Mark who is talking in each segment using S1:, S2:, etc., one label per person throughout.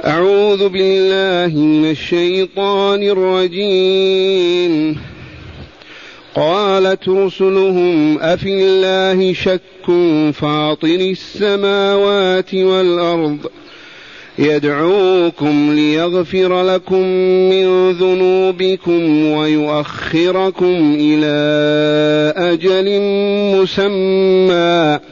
S1: أعوذ بالله من الشيطان الرجيم. قالت رسلهم أفي الله شك فاطر السماوات والأرض؟ يدعوكم ليغفر لكم من ذنوبكم ويؤخركم إلى أجل مسمى.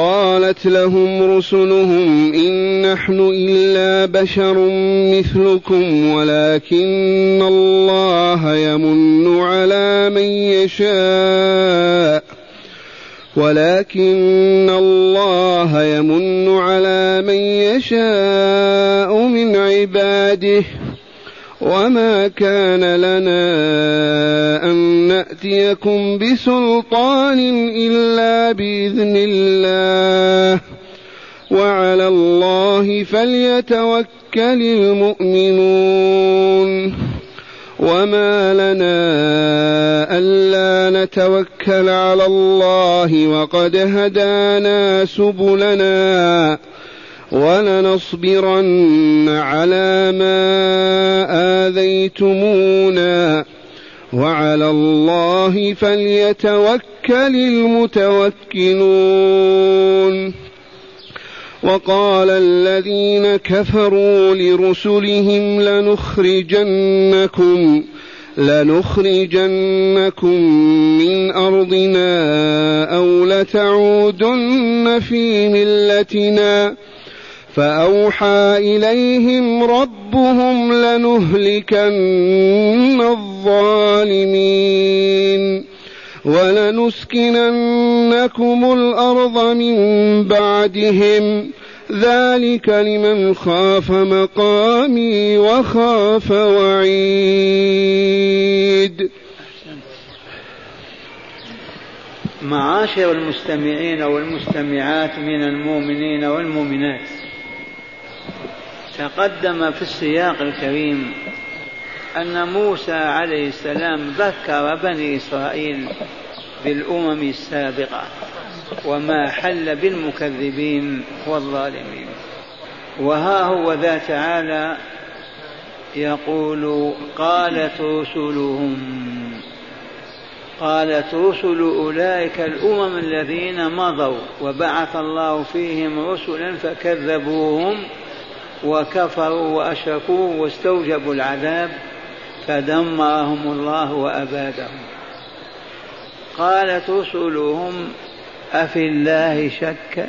S1: قالت لهم رسلهم إن نحن إلا بشر مثلكم ولكن الله يمن على من يشاء ولكن الله يمن على من يشاء من عباده وما كان لنا أن نأتيكم بسلطان إلا بإذن الله وعلى الله فليتوكل المؤمنون وما لنا ألا نتوكل على الله وقد هدانا سبلنا ولنصبرن على ما آذيتمونا وعلى الله فليتوكل المتوكلون. وقال الذين كفروا لرسلهم لنخرجنكم لنخرجنكم من أرضنا أو لتعودن في ملتنا. فأوحى إليهم ربهم لنهلكن الظالمين ولنسكننكم الأرض من بعدهم ذلك لمن خاف مقامي وخاف وعيد.
S2: معاشر المستمعين والمستمعات من المؤمنين والمؤمنات. تقدم في السياق الكريم أن موسى عليه السلام ذكر بني إسرائيل بالأمم السابقة وما حل بالمكذبين والظالمين. وها هو ذا تعالى يقول قالت رسلهم قالت رسل أولئك الأمم الذين مضوا وبعث الله فيهم رسلا فكذبوهم وكفروا وأشركوا واستوجبوا العذاب فدمرهم الله وأبادهم. قالت رسلهم أفي الله شك؟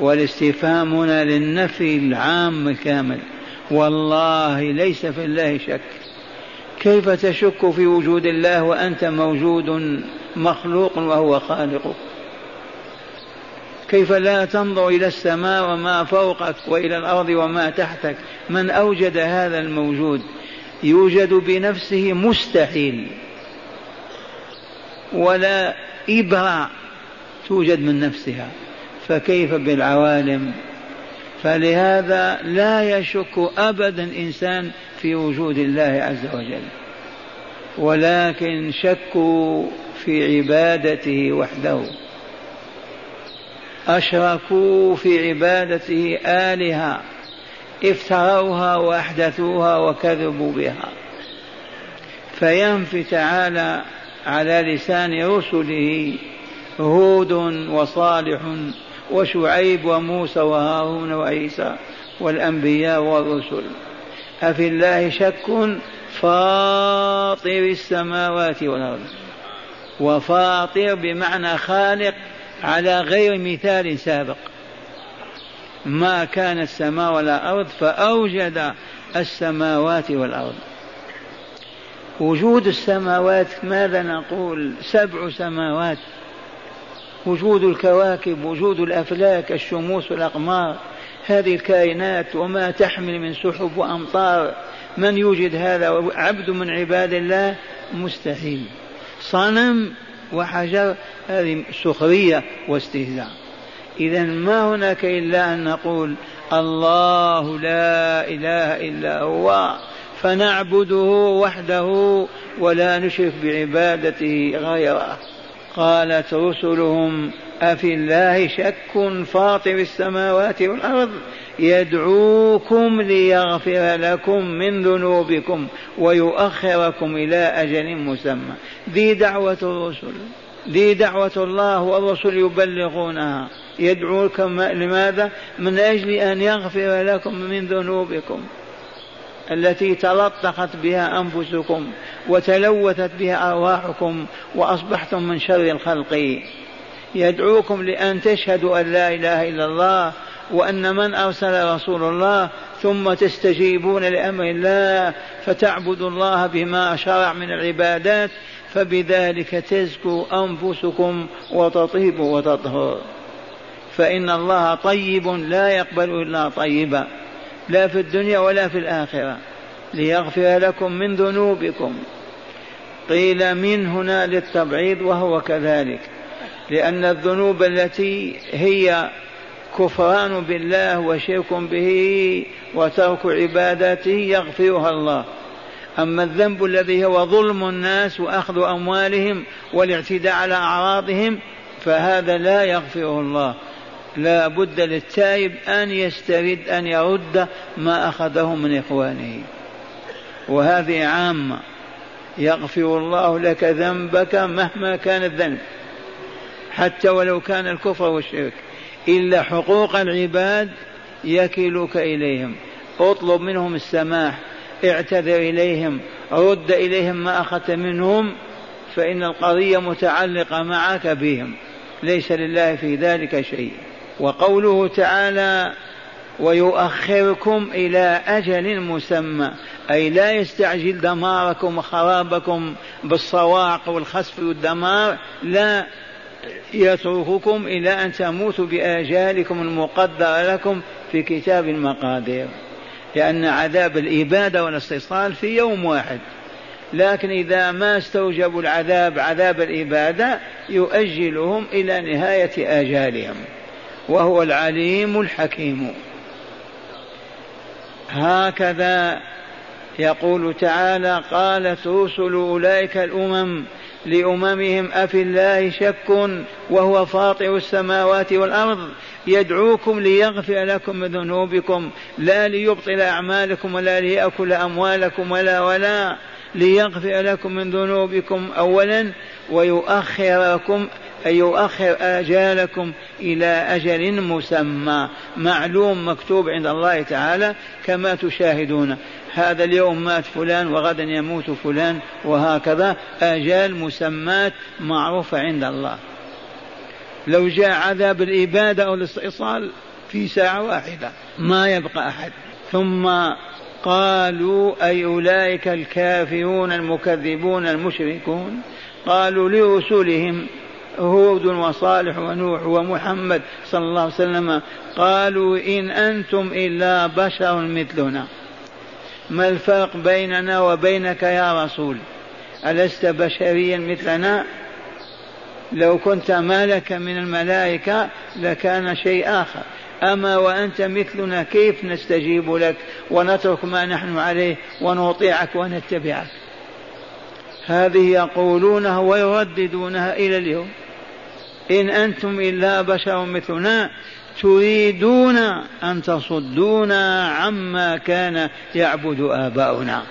S2: والاستفهام هنا للنفي العام الكامل والله ليس في الله شك. كيف تشك في وجود الله وأنت موجود مخلوق وهو خالقك؟ كيف لا تنظر إلى السماء وما فوقك وإلى الأرض وما تحتك؟ من أوجد هذا الموجود يوجد بنفسه مستحيل. ولا إبرة توجد من نفسها. فكيف بالعوالم؟ فلهذا لا يشك أبدا إنسان في وجود الله عز وجل. ولكن شكوا في عبادته وحده. أشركوا في عبادته آلهة افتروها وأحدثوها وكذبوا بها. فينفي تعالى على لسان رسله هود وصالح وشعيب وموسى وهارون وعيسى والأنبياء والرسل. أفي الله شك فاطر السماوات والأرض. وفاطر بمعنى خالق على غير مثال سابق. ما كان السماء ولا أرض فأوجد السماوات والأرض. وجود السماوات ماذا نقول؟ سبع سماوات. وجود الكواكب وجود الأفلاك الشموس والأقمار. هذه الكائنات وما تحمل من سحب وأمطار. من يوجد هذا؟ عبد من عباد الله؟ مستحيل. صنم وحجر هذه سخرية واستهزاء. إذا ما هناك إلا أن نقول الله لا إله إلا هو فنعبده وحده ولا نشرك بعبادته غيره. قالت رسلهم أفي الله شك فاطر السماوات والأرض؟ يدعوكم ليغفر لكم من ذنوبكم ويؤخركم إلى أجل مسمى. ذي دعوة الرسل. ذي دعوة الله والرسل يبلغونها. يدعوكم لماذا؟ من أجل أن يغفر لكم من ذنوبكم التي تلطخت بها أنفسكم وتلوثت بها أرواحكم وأصبحتم من شر الخلق. يدعوكم لأن تشهدوا أن لا إله إلا الله وأن من أرسل رسول الله ثم تستجيبون لأمر الله فتعبدوا الله بما شرع من العبادات فبذلك تزكو أنفسكم وتطيب وتطهر. فإن الله طيب لا يقبل إلا طيبا لا في الدنيا ولا في الآخرة. ليغفر لكم من ذنوبكم. قيل من هنا للتبعيض وهو كذلك. لأن الذنوب التي هي كفران بالله وشرك به وترك عباداته يغفرها الله. أما الذنب الذي هو ظلم الناس وأخذ أموالهم والاعتداء على أعراضهم فهذا لا يغفره الله. لا بد للتائب أن يسترد أن يرد ما أخذه من إخوانه. وهذه عامة. يغفر الله لك ذنبك مهما كان الذنب. حتى ولو كان الكفر والشرك. إلا حقوق العباد يكلك إليهم. اطلب منهم السماح. اعتذر إليهم رد إليهم ما أخذت منهم فإن القضية متعلقة معك بهم ليس لله في ذلك شيء. وقوله تعالى ويؤخركم إلى أجل مسمى أي لا يستعجل دماركم وخرابكم بالصواعق والخسف والدمار لا يترككم إلى أن تموتوا بآجالكم المقدرة لكم في كتاب المقادير. لأن عذاب الإبادة والاستئصال في يوم واحد. لكن إذا ما استوجبوا العذاب عذاب الإبادة يؤجلهم إلى نهاية آجالهم. وهو العليم الحكيم. هكذا يقول تعالى قالت رسل أولئك الأمم لأممهم أفي الله شك وهو فاطر السماوات والأرض. يدعوكم ليغفر لكم من ذنوبكم لا ليبطل أعمالكم ولا ليأكل أموالكم ولا ولا ليغفر لكم من ذنوبكم أولا ويؤخركم أن يؤخر آجالكم إلى أجل مسمى معلوم مكتوب عند الله تعالى كما تشاهدون. هذا اليوم مات فلان وغدا يموت فلان وهكذا. آجال مسمات معروفة عند الله. لو جاء عذاب الإبادة أو الاستئصال في ساعة واحدة ما يبقى أحد. ثم قالوا أي أولئك الكافرون المكذبون المشركون؟ قالوا لرسلهم هود وصالح ونوح ومحمد صلى الله عليه وسلم قالوا إن أنتم إلا بشر مثلنا. ما الفرق بيننا وبينك يا رسول؟ ألست بشريا مثلنا؟ لو كنت مالك من الملائكة لكان شيء آخر. أما وأنت مثلنا كيف نستجيب لك؟ ونترك ما نحن عليه ونطيعك ونتبعك. هذه يقولونها ويرددونها إلى اليوم. إن أنتم إلا بشر مثلنا تريدون أن تصدونا عما كان يعبد آباؤنا.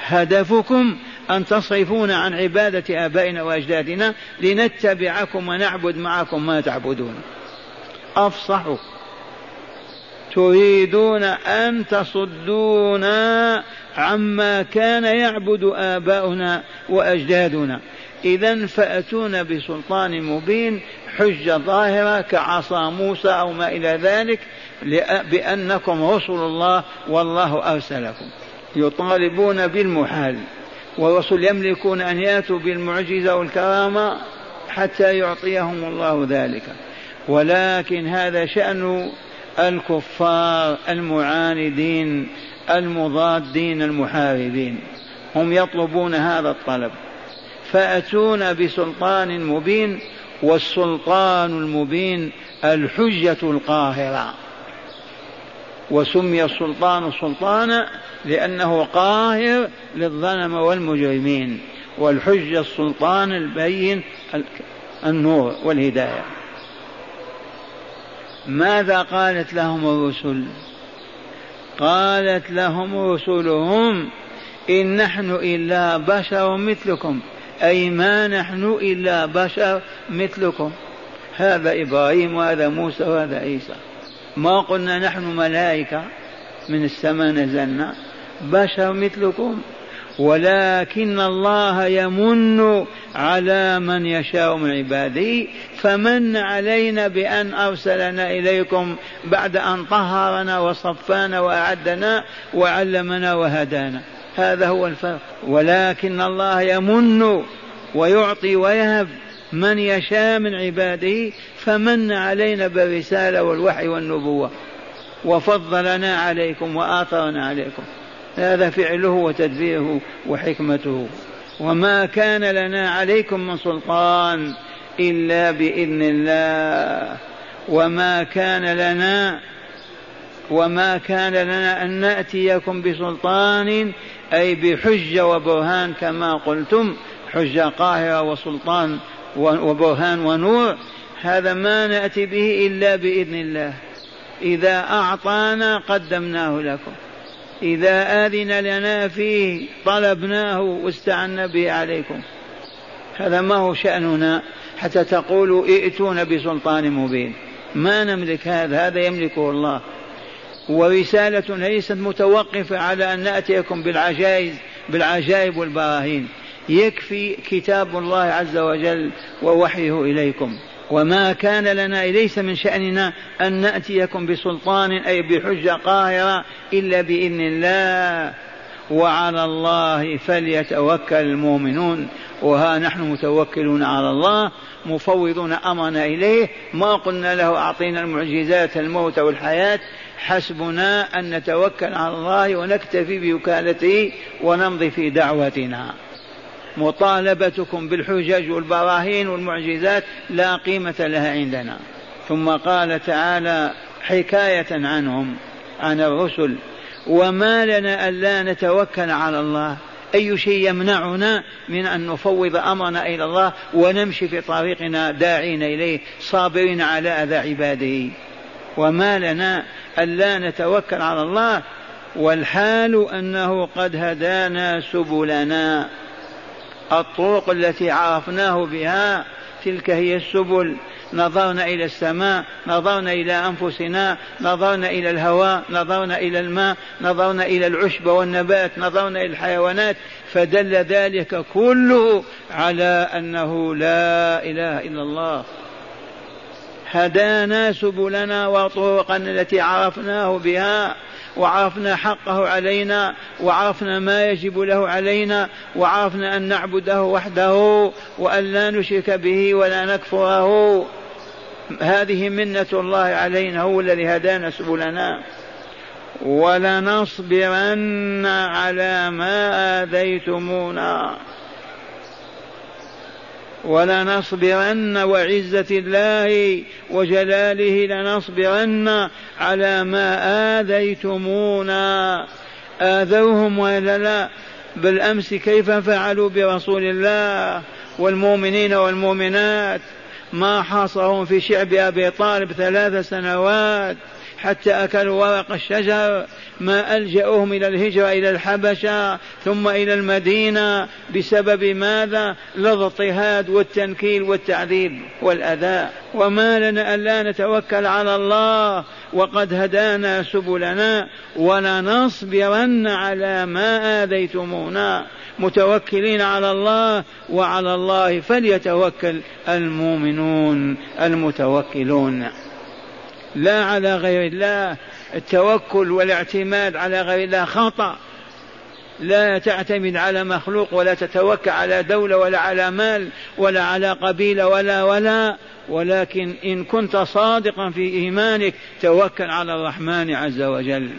S2: هدفكم أن تصرفونا عن عبادة آبائنا وأجدادنا لنتبعكم ونعبد معكم ما تعبدون. أفصحوا. تريدون أن تصدونا عما كان يعبد آباؤنا وأجدادنا. إذا فأتونا بسلطان مبين حجة ظاهرة كعصا موسى أو ما إلى ذلك بأنكم رسل الله والله أرسلكم. يطالبون بالمحال والرسل يملكون أن يأتوا بالمعجزة والكرامة حتى يعطيهم الله ذلك. ولكن هذا شأن الكفار المعاندين المضادين المحاربين. هم يطلبون هذا الطلب. فأتونا بسلطان مبين والسلطان المبين الحجة القاهرة. وسمي السلطان سلطانا لأنه قاهر للظلم والمجرمين والحجة السلطان البين النور والهداية. ماذا قالت لهم الرسل؟ قالت لهم رسلهم إن نحن إلا بشر مثلكم. أي ما نحن إلا بشر مثلكم. هذا إبراهيم وهذا موسى وهذا عيسى. ما قلنا نحن ملائكة من السماء نزلنا. بشر مثلكم. ولكن الله يمن على من يشاء من عباده. فمن علينا بأن أرسلنا إليكم بعد أن طهرنا وصفانا وأعدنا وعلمنا وهدانا. هذا هو الفرق. ولكن الله يمن ويعطي ويهب من يشاء من عباده فمن علينا بالرسالة والوحي والنبوة. وفضلنا عليكم وآثرنا عليكم. هذا فعله وتدبيره وحكمته. وما كان لنا عليكم من سلطان إلا بإذن الله. وما كان لنا وما كان لنا أن نأتيكم بسلطان أي بحجة وبرهان كما قلتم حجة قاهرة وسلطان وبرهان ونور. هذا ما نأتي به إلا بإذن الله. إذا أعطانا قدمناه لكم. إذا آذن لنا فيه طلبناه واستعنا به عليكم. هذا ما هو شأننا حتى تقولوا ائتون بسلطان مبين. ما نملك هذا هذا يملكه الله. ورسالة ليست متوقفة على أن نأتيكم بالعجائز بالعجائب والبراهين. يكفي كتاب الله عز وجل ووحيه إليكم. وما كان لنا ليس من شأننا أن نأتيكم بسلطان أي بحجة قاهرة إلا بإذن الله. وعلى الله فليتوكل المؤمنون. وها نحن متوكلون على الله مفوضون أمرنا إليه. ما قلنا له أعطينا المعجزات الموت والحياة. حسبنا أن نتوكل على الله ونكتفي بوكالته ونمضي في دعوتنا. مطالبتكم بالحجج والبراهين والمعجزات لا قيمة لها عندنا. ثم قال تعالى حكاية عنهم عن الرسل وما لنا ألا نتوكل على الله. أي شيء يمنعنا من أن نفوض أمرنا إلى الله ونمشي في طريقنا داعين إليه صابرين على أذى عباده. وما لنا ألا نتوكل على الله والحال أنه قد هدانا سبلنا. الطرق التي عرفناه بها تلك هي السبل. نظرنا إلى السماء نظرنا إلى أنفسنا نظرنا إلى الهواء نظرنا إلى الماء نظرنا إلى العشب والنبات نظرنا إلى الحيوانات. فدل ذلك كله على أنه لا إله إلا الله. هدانا سبلنا وطرقا التي عرفناه بها وعرفنا حقه علينا وعرفنا ما يجب له علينا وعرفنا أن نعبده وحده وأن لا نشرك به ولا نكفره. هذه منة الله علينا هو الذي هدانا سبلنا. ولنصبرن على ما آذيتمونا. ولنصبرن وعزة الله وجلاله لنصبرن على ما آذيتمونا. آذوهم ولا لا بالأمس كيف فعلوا برسول الله والمؤمنين والمؤمنات؟ ما حاصرهم في شعب أبي طالب ثلاث سنوات حتى أكلوا ورق الشجر ما ألجأوهم إلى الهجرة إلى الحبشة ثم إلى المدينة بسبب ماذا؟ الاضطهاد والتنكيل والتعذيب والأذى. وما لنا ألا نتوكل على الله وقد هدانا سبلنا ولنصبرن على ما آذيتمونا. متوكلين على الله وعلى الله فليتوكل المؤمنون المتوكلون. لا على غير الله. التوكل والاعتماد على غير الله خطأ. لا تعتمد على مخلوق ولا تتوكل على دولة ولا على مال ولا على قبيلة ولا ولا ولكن إن كنت صادقا في إيمانك توكل على الرحمن عز وجل.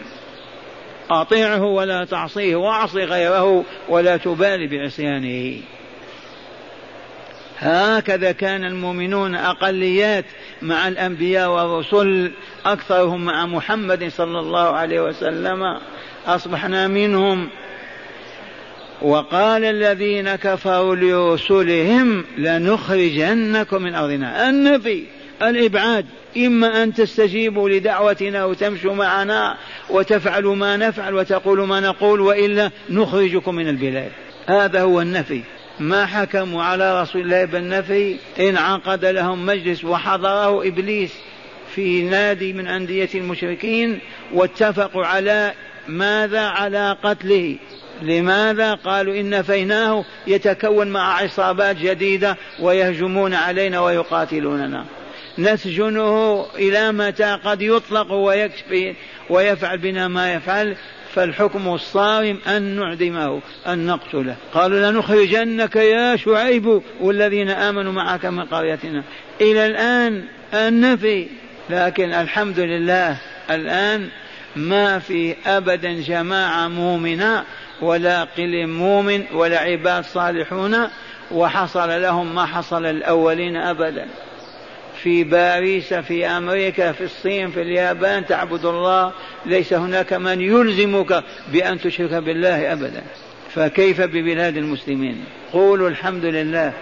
S2: أطيعه ولا تعصيه وأعصي غيره ولا تبالي بعصيانه. هكذا كان المؤمنون أقليات مع الأنبياء والرسل أكثرهم مع محمد صلى الله عليه وسلم. أصبحنا منهم. وقال الذين كفروا لرسلهم لنخرجنكم من أرضنا. النفي الإبعاد إما أن تستجيبوا لدعوتنا وتمشوا معنا وتفعلوا ما نفعل وتقولوا ما نقول وإلا نخرجكم من البلاد. هذا هو النفي. ما حكموا على رسول الله بالنفي انعقد لهم مجلس وحضره إبليس في نادي من أندية المشركين واتفقوا على ماذا على قتله. لماذا؟ قالوا إن نفيناه يتكون مع عصابات جديدة ويهجمون علينا ويقاتلوننا. نسجنه إلى متى؟ قد يطلق ويكفي ويفعل بنا ما يفعل. فالحكم الصارم أن نعدمه أن نقتله. قالوا لنخرجنك يا شعيب والذين آمنوا معك من قريتنا. إلى الآن النفي لكن الحمد لله الآن ما في أبدا جماعة مؤمنة ولا قل مؤمن ولا عباد صالحون وحصل لهم ما حصل الأولين أبدا. في باريس في أمريكا في الصين في اليابان تعبد الله. ليس هناك من يلزمك بأن تشرك بالله ابدا. فكيف ببلاد المسلمين؟ قولوا الحمد لله.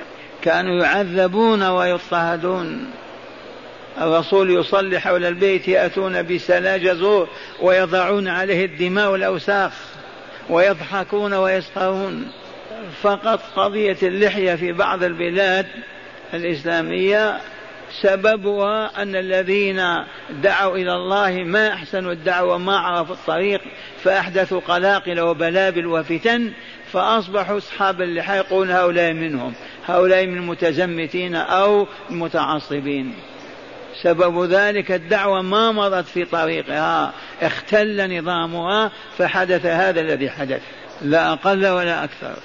S2: كانوا يعذبون ويضطهدون. الرسول يصلي حول البيت يأتون بسلاج زور ويضعون عليه الدماء والأوساخ ويضحكون ويسخرون. فقط قضية اللحية في بعض البلاد الإسلامية سببها أن الذين دعوا إلى الله ما أحسنوا الدعوة ما عرفوا الطريق فأحدثوا قلاقل وبلابل وفتن فأصبحوا أصحاب اللحى يقولون هؤلاء منهم هؤلاء من المتزمتين أو المتعصبين. سبب ذلك الدعوة ما مضت في طريقها اختل نظامها فحدث هذا الذي حدث لا أقل ولا أكثر.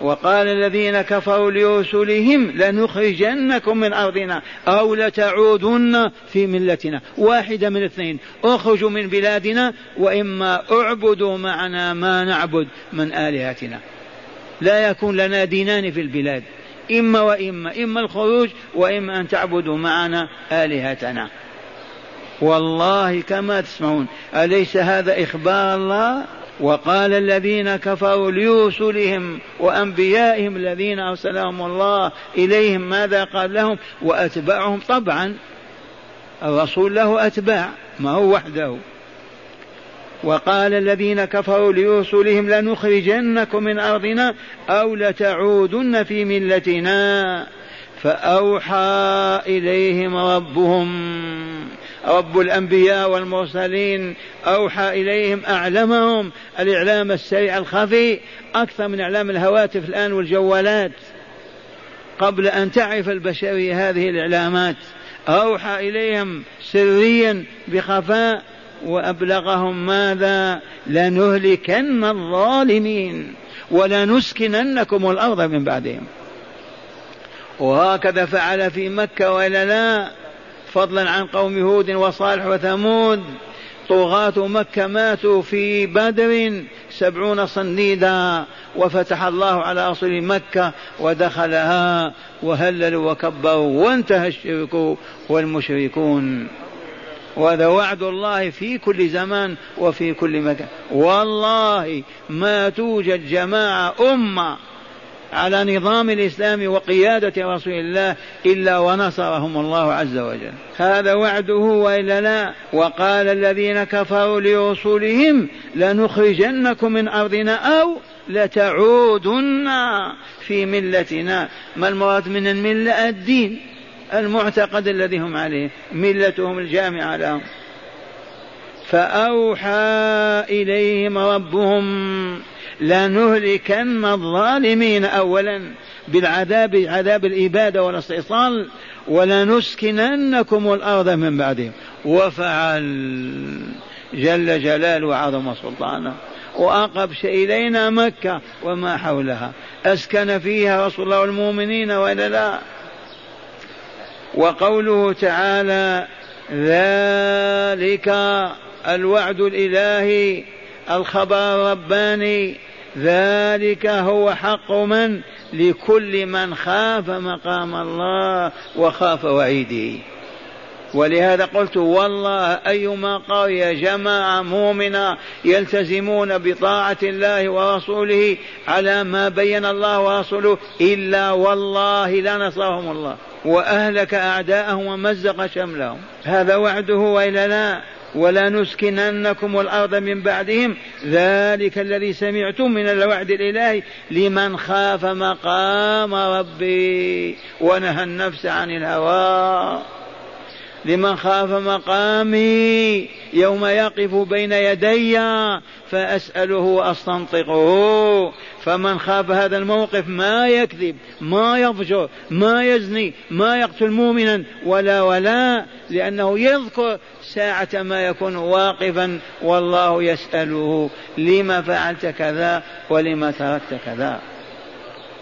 S2: وقال الذين كفروا لرسلهم لنخرجنكم من أرضنا أو لتعودن في ملتنا. واحدة من الاثنين اخرجوا من بلادنا وإما اعبدوا معنا ما نعبد من آلهتنا. لا يكون لنا دينان في البلاد. إما وإما. إما الخروج وإما أن تعبدوا معنا آلهتنا. والله كما تسمعون. أليس هذا إخبار الله؟ وقال الذين كفروا لرسلهم وأنبيائهم الذين أرسلهم الله إليهم ماذا قال لهم؟ وأتباعهم طبعا. الرسول له أتباع ما هو وحده. وقال الذين كفروا لرسلهم لنخرجنكم من أرضنا أو لتعودن في ملتنا فأوحى إليهم ربهم. رب الأنبياء والمرسلين أوحى إليهم أعلمهم الإعلام السريع الخفي أكثر من إعلام الهواتف الآن والجوالات. قبل أن تعرف البشرية هذه الإعلامات أوحى إليهم سريا بخفاء وأبلغهم ماذا؟ لنهلكن الظالمين ولنسكننكم الأرض من بعدهم. وهكذا فعل في مكة وإلا لا فضلا عن قوم هود وصالح وثمود. طغاة مكة ماتوا في بدر سبعون صنيدا وفتح الله على أصل مكة ودخلها وهللوا وكبروا وانتهى الشرك والمشركون. وهذا وعد الله في كل زمان وفي كل مكان. والله ما توجد جماعة أمة على نظام الإسلام وقيادة رسول الله إلا ونصرهم الله عز وجل. هذا وعده وإلا لا؟ وقال الذين كفروا لرسلهم لنخرجنكم من أرضنا أو لتعودن في ملتنا. ما المراد من الملة؟ الدين المعتقد الذي هم عليه ملتهم الجامعة لهم. فأوحى إليهم ربهم لنهلكن الظالمين أولا بالعذاب عذاب الإبادة والاستئصال ولنسكننكم الأرض من بعدهم. وفعل جل جلاله وعظم سلطانه. وأقبش إلينا مكة وما حولها. أسكن فيها رسول الله والمؤمنين وإلا لا. وقوله تعالى ذلك الوعد الإلهي الخبر الرباني ذلك هو حق من؟ لكل من خاف مقام الله وخاف وعيده. ولهذا قلت والله أيما قرية جماعة مؤمنة يلتزمون بطاعة الله ورسوله على ما بين الله ورسوله إلا والله لنصرهم الله. وأهلك أعداءهم ومزق شملهم. هذا وعده وإلا لا؟ ولا نسكننكم الأرض من بعدهم. ذلك الذي سمعتم من الوعد الإلهي لمن خاف مقام ربي ونهى النفس عن الهوى. لمن خاف مقامي يوم يقف بين يدي فأسأله وأستنطقه. فمن خاف هذا الموقف ما يكذب ما يفجر ما يزني ما يقتل مؤمنا ولا ولا لأنه يذكر ساعة ما يكون واقفا والله يسأله لما فعلت كذا ولما تركت كذا.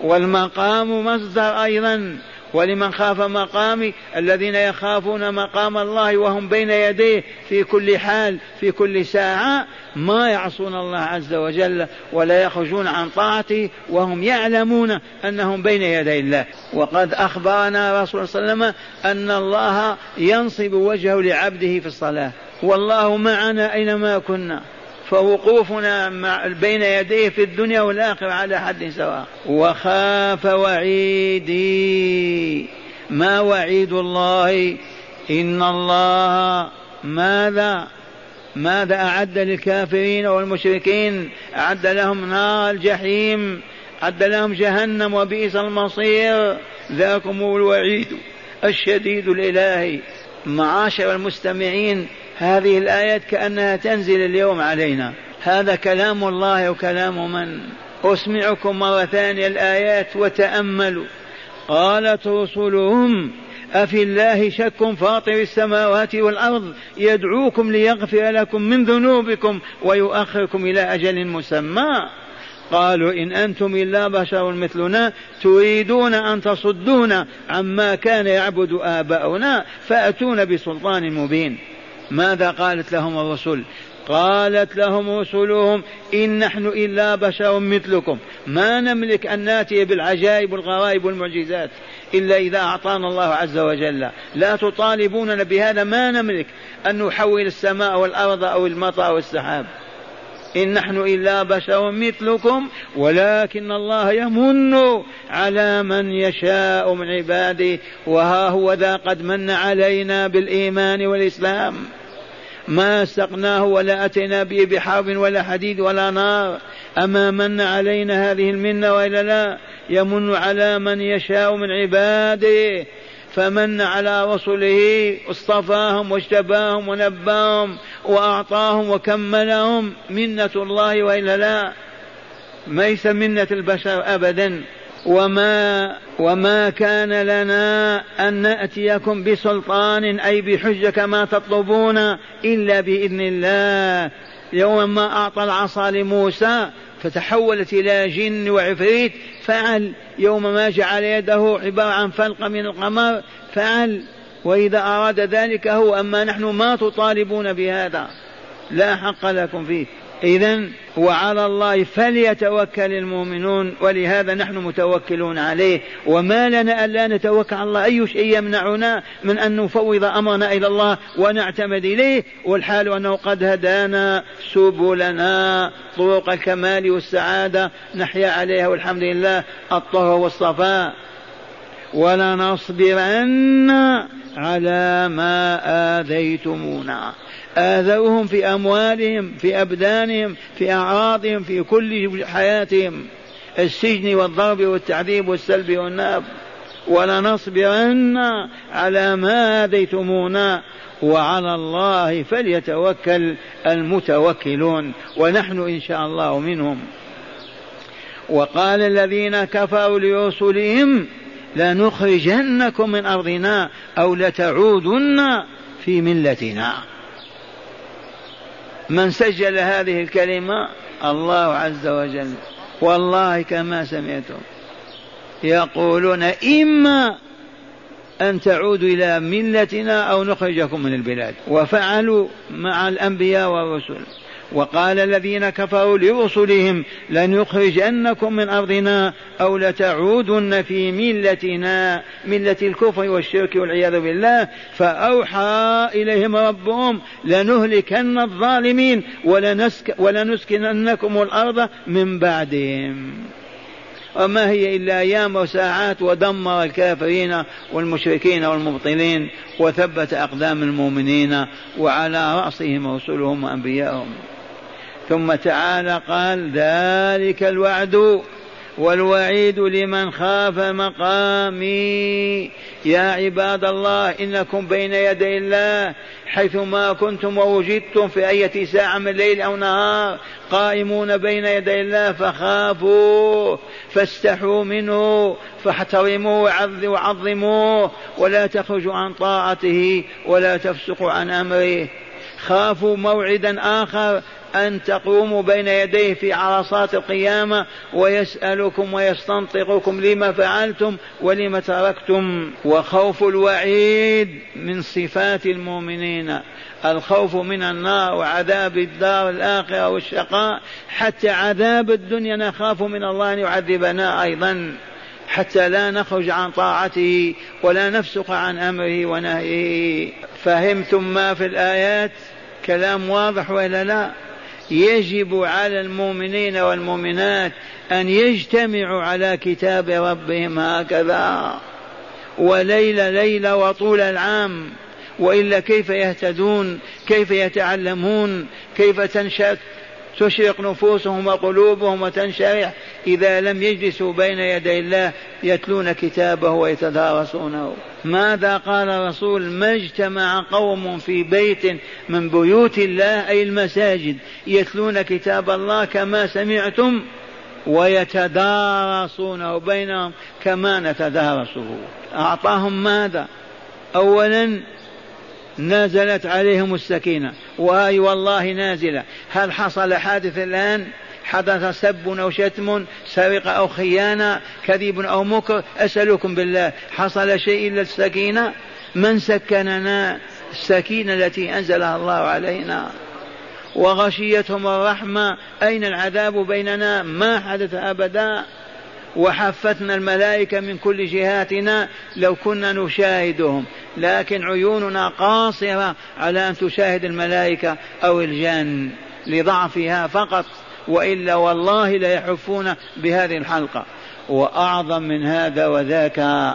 S2: والمقام مصدر أيضا. ولمن خاف مقامي الذين يخافون مقام الله وهم بين يديه في كل حال في كل ساعة ما يعصون الله عز وجل ولا يخرجون عن طاعته وهم يعلمون أنهم بين يدي الله. وقد أخبرنا رسول الله صلى الله عليه وسلم أن الله ينصب وجهه لعبده في الصلاة. والله معنا أينما كنا. فوقوفنا بين يديه في الدنيا والآخرة على حد سواء. وخاف وعيدي. ما وعيد الله؟ إن الله ماذا؟ ماذا أعد للكافرين والمشركين؟ أعد لهم نار الجحيم أعد لهم جهنم وبئس المصير. ذاكم الوعيد الشديد الإلهي. معاشر المستمعين هذه الآيات كأنها تنزل اليوم علينا. هذا كلام الله وكلام من؟ أسمعكم مرة ثانية الآيات وتأملوا. قالت رسلهم أفي الله شك فاطر السماوات والأرض؟ يدعوكم ليغفر لكم من ذنوبكم ويؤخركم إلى أجل مسمى. قالوا إن أنتم إلا بشر مثلنا تريدون أن تصدونا عما كان يعبد آباؤنا فأتون بسلطان مبين. ماذا قالت لهم الرسل قالت لهم رسلهم إن نحن إلا بشر مثلكم. ما نملك أن نأتي بالعجائب والغرائب والمعجزات إلا إذا أعطانا الله عز وجل. لا تطالبوننا بهذا. ما نملك أن نحول السماء والأرض أو المطر أو السحاب. إن نحن إلا بشر مثلكم ولكن الله يمن على من يشاء من عباده وها هو ذا قد من علينا بالإيمان والإسلام. ما سقناه ولا أتينا به بحرب ولا حديد ولا نار. أما من علينا هذه المنة وإلا لا يمن على من يشاء من عباده. فمن على رسله اصطفاهم واجتباهم ونباهم وأعطاهم وكملهم منة الله وإلا لا. ليس منة البشر أبدا. وما وما كان لنا أن نأتيكم بسلطان أي بحجة كما تطلبون إلا بإذن الله. يوم ما أعطى العصا لموسى فتحولت إلى جن وعفريت فعل. يوم ما جعل يده عبارة عن فلقة من القمر فعل. وإذا أراد ذلك هو أما نحن ما تطالبون بهذا. لا حق لكم فيه. إذا وعلى الله فليتوكل المؤمنون ولهذا نحن متوكلون عليه. وما لنا ألا نتوكل على الله. أي شيء يمنعنا من أن نفوض أمرنا إلى الله ونعتمد إليه؟ والحال أنه قد هدانا سبلنا. طرق الكمال والسعادة نحيا عليها والحمد لله. الطهر والصفاء. ولنصبرن على ما آذيتمونا. آذوهم في أموالهم في أبدانهم في أعراضهم في كل حياتهم. السجن والضرب والتعذيب والسلب والناب. ولنصبرن على ما آذيتمونا. وعلى الله فليتوكل المتوكلون. ونحن إن شاء الله منهم. وقال الذين كفروا لرسلهم لنخرجنكم من أرضنا أو لتعودن في ملتنا. من سجل هذه الكلمة الله عز وجل. والله كما سمعتم يقولون إما أن تعودوا إلى ملتنا أو نخرجكم من البلاد. وفعلوا مع الأنبياء والرسل. وقال الذين كفروا لرسلهم لنخرجنكم من أرضنا أو لتعودن في ملتنا ملة الكفر والشرك والعياذ بالله. فأوحى إليهم ربهم لنهلكن الظالمين ولنسك ولنسكننكم الأرض من بعدهم. وما هي إلا أيام وساعات ودمر الكافرين والمشركين والمبطلين وثبت أقدام المؤمنين وعلى رأسهم رسلهم وأنبياءهم. ثم تعالى قال ذلك الوعد. والوعيد لمن خاف مقامي. يا عباد الله إنكم بين يدي الله حيثما كنتم ووجدتم في أية ساعة من الليل أو نهار قائمون بين يدي الله فخافوا فاستحوا منه فاحترموه وعظموه ولا تخرجوا عن طاعته ولا تفسقوا عن أمره. خافوا موعدا آخر أن تقوموا بين يديه في عرصات القيامة ويسألكم ويستنطقكم لما فعلتم ولم تركتم. وخوف الوعيد من صفات المؤمنين. الخوف من النار وعذاب الدار الآخرة والشقاء. حتى عذاب الدنيا نخاف من الله أن يعذبنا أيضا. حتى لا نخرج عن طاعته ولا نفسق عن أمره ونهيه. فهمتم ما في الآيات؟ كلام واضح ولا لا؟ يجب على المؤمنين والمؤمنات أن يجتمعوا على كتاب ربهم هكذا. وليل ليل وطول العام وإلا كيف يهتدون؟ كيف يتعلمون؟ كيف تنشأ تشرق نفوسهم وقلوبهم وتنشرح. إذا لم يجلسوا بين يدي الله يتلون كتابه ويتدارسونه. ماذا قال الرسول؟ ما اجتمع قوم في بيت من بيوت الله أي المساجد يتلون كتاب الله كما سمعتم ويتدارسونه بينهم كما نتدارسه. أعطاهم ماذا؟ أولا نزلت عليهم السكينة. وهي والله نازلة. هل حصل حادث الآن؟ حدث سب أو شتم سرقة أو خيانة كذب أو مكر؟ أسألكم بالله حصل شيء إلا السكينة؟ من سكننا؟ السكينة التي أنزلها الله علينا. وغشيتهم الرحمة. أين العذاب بيننا؟ ما حدث أبدا. وحفتنا الملائكة من كل جهاتنا لو كنا نشاهدهم. لكن عيوننا قاصرة على أن تشاهد الملائكة أو الجن لضعفها فقط وإلا والله ليحفون بهذه الحلقة. وأعظم من هذا وذاك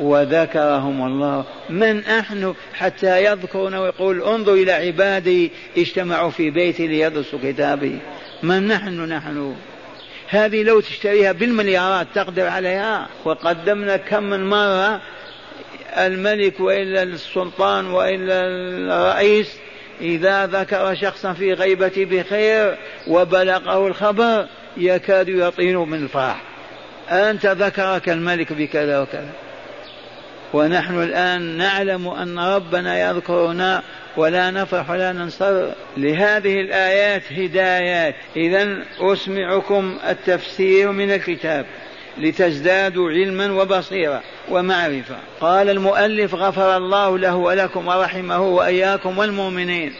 S2: وذكرهم الله من نحن حتى يذكرون ويقول انظر إلى عبادي اجتمعوا في بيتي ليدرسوا كتابي. من نحن نحن؟ هذه لو تشتريها بالمليارات تقدر عليها. وقدمنا كم من مرة الملك وإلا السلطان وإلا الرئيس إذا ذكر شخصا في غيبة بخير وبلغه الخبر يكاد يطين من الفرح. أنت ذكرك الملك بكذا وكذا. ونحن الآن نعلم أن ربنا يذكرنا ولا نفرح ولا ننصر. لهذه الآيات هدايات. إذا أسمعكم التفسير من الكتاب لتزدادوا علما وبصيرة ومعرفة. قال المؤلف غفر الله له ولكم ورحمه وإياكم والمؤمنين.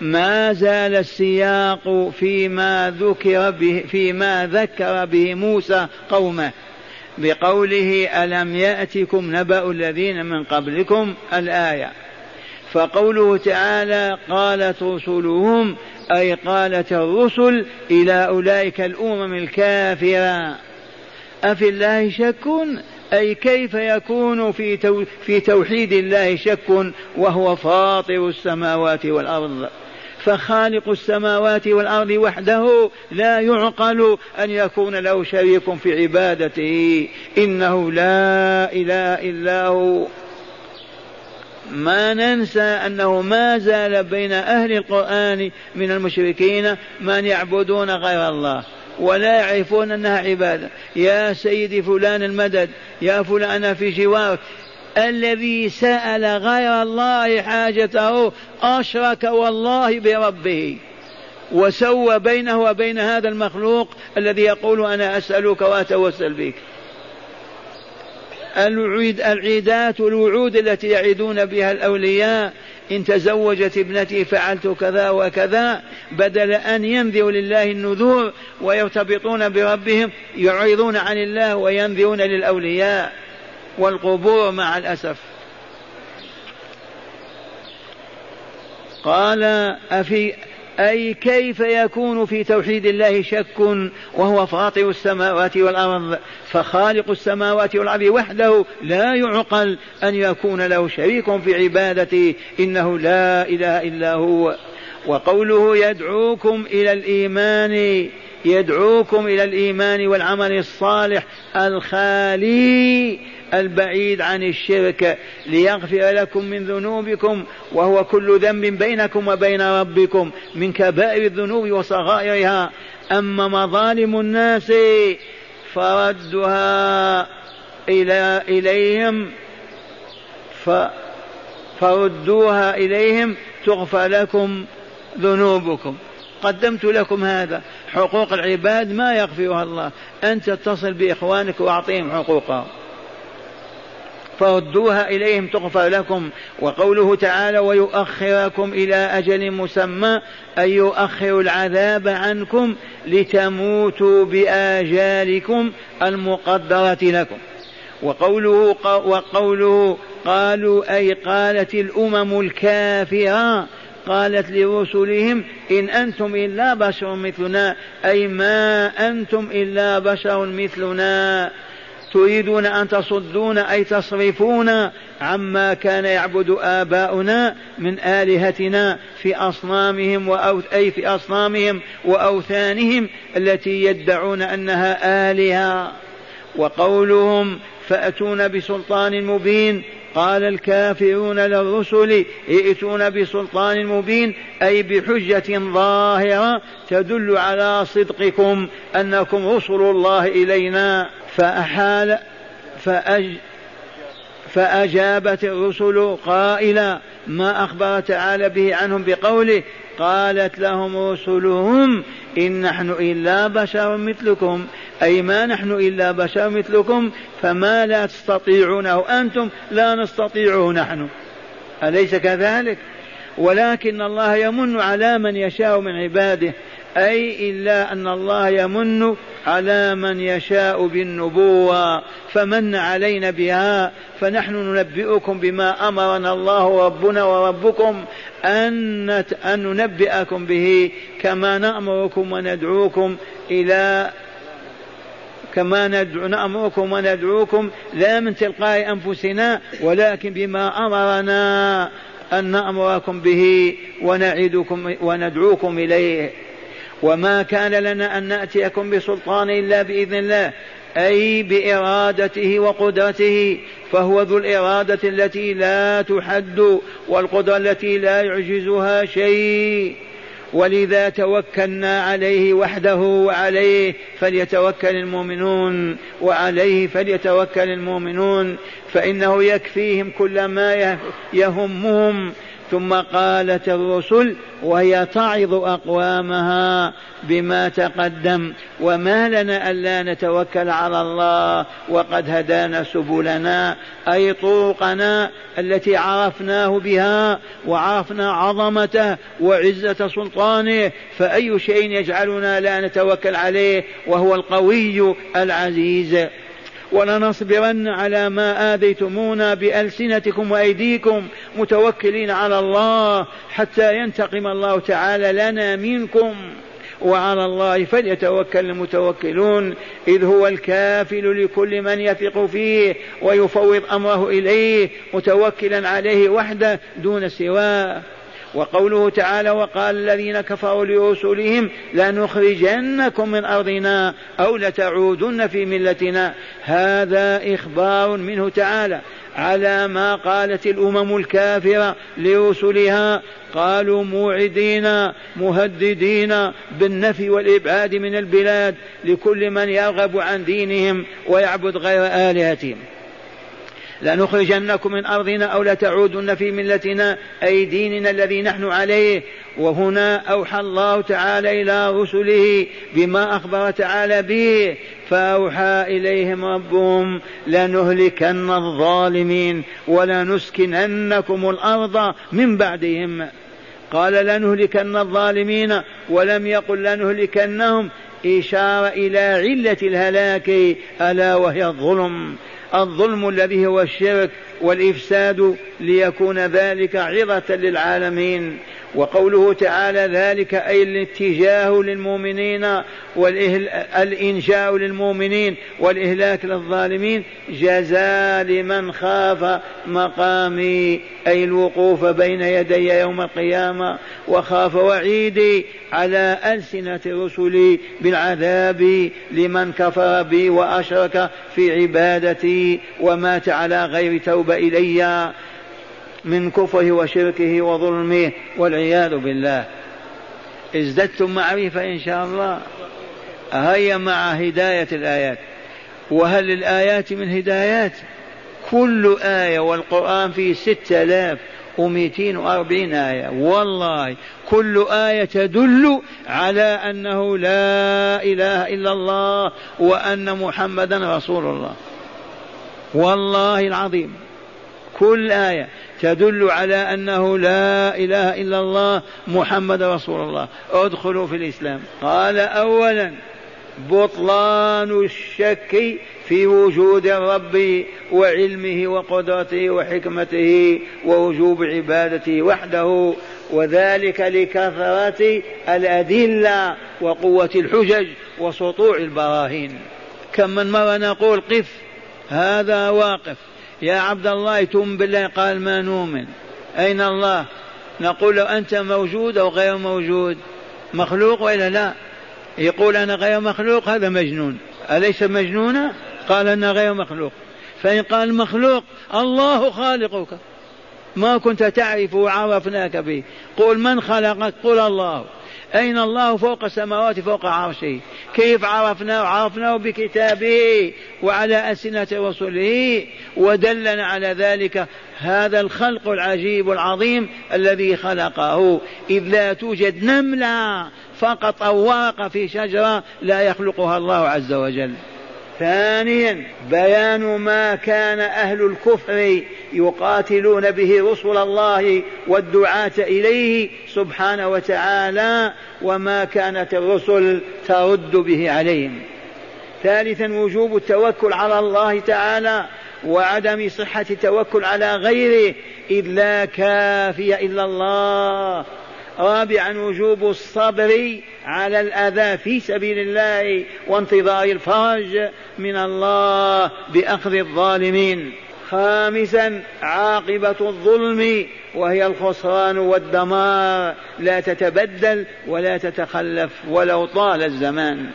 S2: ما زال السياق فيما ذكر به فيما ذكر به موسى قومه. بقوله ألم يأتكم نبأ الذين من قبلكم الآية؟ فقوله تعالى قالت رسلهم أي قالت الرسل إلى أولئك الأمم الكافرة. أفي الله شك؟ أي كيف يكون في, تو في توحيد الله شك وهو فاطر السماوات والأرض؟ فخالق السماوات والأرض وحده لا يعقل أن يكون له شريك في عبادته إنه لا إله إلا هو. ما ننسى أنه ما زال بين أهل القرآن من المشركين من يعبدون غير الله ولا يعرفون أنها عبادة. يا سيدي فلان المدد يا فلان أنا في جوارك الذي سأل غير الله حاجته أشرك والله بربه. وسوى بينه وبين هذا المخلوق الذي يقول أنا أسألك وأتوسل بك. العيد العيدات والوعود التي يعيدون بها الأولياء. إن تزوجت ابنتي فعلت كذا وكذا بدل أن ينذروا لله النذور ويرتبطون بربهم يعرضون عن الله وينذرون للأولياء. والقبور مع الأسف. قال أفي أي كيف يكون في توحيد الله شك وهو فاطر السماوات والأرض؟ فخالق السماوات والأرض وحده لا يعقل أن يكون له شريك في عبادته إنه لا إله إلا هو. وقوله يدعوكم إلى الإيمان يدعوكم إلى الإيمان والعمل الصالح الخالي البعيد عن الشرك ليغفر لكم من ذنوبكم وهو كل ذنب بينكم وبين ربكم من كبائر الذنوب وصغائرها. أما مظالم الناس فردها إلى إليهم ف فردوها إليهم تغفر لكم ذنوبكم. قدمت لكم هذا. حقوق العباد ما يغفرها الله. أنت تتصل بإخوانك وأعطيهم حقوقهم. فردوها إليهم تغفر لكم. وقوله تعالى ويؤخركم إلى أجل مسمى أي يؤخر العذاب عنكم لتموتوا بآجالكم المقدرة لكم. وقوله وقوله قالوا أي قالت الأمم الكافرة قالت لرسلهم إن أنتم إلا بشر مثلنا أي ما أنتم إلا بشر مثلنا. تريدون أن تصدون أي تصرفون عما كان يعبد آباؤنا من آلهتنا في أصنامهم وأو أي في أصنامهم وأوثانهم التي يدعون أنها آلهة. وقولهم فأتون بسلطان مبين. قال الكافرون للرسل ائتون بسلطان مبين أي بحجة ظاهرة تدل على صدقكم أنكم رسل الله إلينا. فأحال فأج فأجابت الرسل قائلا ما أخبر تعالى به عنهم بقوله؟ قالت لهم رسلهم إن نحن إلا بشر مثلكم أي ما نحن إلا بشر مثلكم فما لا تستطيعونه أنتم لا نستطيعه نحن. أليس كذلك؟ ولكن الله يمن على من يشاء من عباده. أي إلا أن الله يمن على من يشاء بالنبوة فمن علينا بها فنحن ننبئكم بما أمرنا الله ربنا وربكم أن أن ننبئكم به كما نأمركم وندعوكم إلى كما نأمركم وندعوكم لا من تلقاء أنفسنا ولكن بما أمرنا أن نأمركم به ونعدكم وندعوكم إليه. وما كان لنا أن نأتيكم بسلطان إلا بإذن الله أي بإرادته وقدرته فهو ذو الإرادة التي لا تحد والقدرة التي لا يعجزها شيء. ولذا توكلنا عليه وحده وعليه فليتوكل المؤمنون وعليه فليتوكل المؤمنون فإنه يكفيهم كل ما يهمهم ثم قالت الرسل وهي تعظ أقوامها بما تقدم وما لنا ألا نتوكل على الله وقد هدانا سبلنا أي طرقنا التي عرفناه بها وعرفنا عظمته وعزة سلطانه فأي شيء يجعلنا لا نتوكل عليه وهو القوي العزيز ولنصبرن على ما آذيتمونا بألسنتكم وأيديكم متوكلين على الله حتى ينتقم الله تعالى لنا منكم. وعلى الله فليتوكل المتوكلون إذ هو الكافل لكل من يثق فيه ويفوض أمره إليه متوكلا عليه وحده دون سواه. وقوله تعالى وقال الذين كفروا لرسلهم لنخرجنكم من أرضنا أو لتعودن في ملتنا. هذا إخبار منه تعالى على ما قالت الأمم الكافرة لرسلها. قالوا موعدين مهددين بالنفي والإبعاد من البلاد لكل من يرغب عن دينهم ويعبد غير آلهتهم. لنخرجنكم من أرضنا أو لتعودن في ملتنا أي ديننا الذي نحن عليه. وهنا أوحى الله تعالى إلى رسله بما أخبر تعالى به. فأوحى إليهم ربهم لنهلكن الظالمين ولنسكننكم الأرض من بعدهم. قال لنهلكن الظالمين ولم يقل لنهلكنهم إشارة إلى علة الهلاك ألا وهي الظلم. الظلم الذي هو الشرك والإفساد ليكون ذلك عظة للعالمين. وقوله تعالى ذلك أي الاتجاه للمؤمنين والإنشاء للمؤمنين والإهلاك للظالمين جزاء لمن خاف مقامي أي الوقوف بين يدي يوم القيامة وخاف وعيدي على ألسنة رسلي بالعذاب لمن كفر بي وأشرك في عبادتي ومات على غير توبة. إلي من كفره وشركه وظلمه والعياذ بالله. ازددتم معرفة إن شاء الله. هيا مع هداية الآيات. وهل للآيات من هدايات؟ كل آية والقرآن فيه ستة آلاف ومئتين وأربعين آية. والله كل آية تدل على أنه لا إله إلا الله وأن محمدا رسول الله. والله العظيم. كل آية تدل على أنه لا إله إلا الله محمد رسول الله. ادخلوا في الإسلام. قال أولا بطلان الشك في وجود الرب وعلمه وقدرته وحكمته ووجوب عبادته وحده وذلك لكثرة الأدلة وقوة الحجج وسطوع البراهين. كم من مرة نقول قف هذا واقف. يا عبد الله تؤمن بالله؟ قال ما نؤمن. أين الله؟ نقول له أنت موجود أو غير موجود مخلوق وإلا لا؟ يقول أنا غير مخلوق هذا مجنون. أليس مجنونا؟ قال أنا غير مخلوق. فإن قال مخلوق الله خالقك. ما كنت تعرف وعرفناك به. قل من خلقك؟ قل الله. أين الله فوق السماوات فوق عرشه؟ كيف عرفناه؟ عرفناه بكتابه وعلى ألسنة رسله ودلنا على ذلك هذا الخلق العجيب العظيم الذي خلقه. إذ لا توجد نملة فقط أو ورقة في شجرة لا يخلقها الله عز وجل. ثانيا بيان ما كان أهل الكفر يقاتلون به رسل الله والدعاة إليه سبحانه وتعالى وما كانت الرسل ترد به عليهم. ثالثا وجوب التوكل على الله تعالى وعدم صحة التوكل على غيره إذ لا كافي إلا الله. رابعا وجوب الصبر على الأذى في سبيل الله وانتظار الفرج من الله بأخذ الظالمين. خامسا عاقبة الظلم وهي الخسران والدمار. لا تتبدل ولا تتخلف ولو طال الزمان.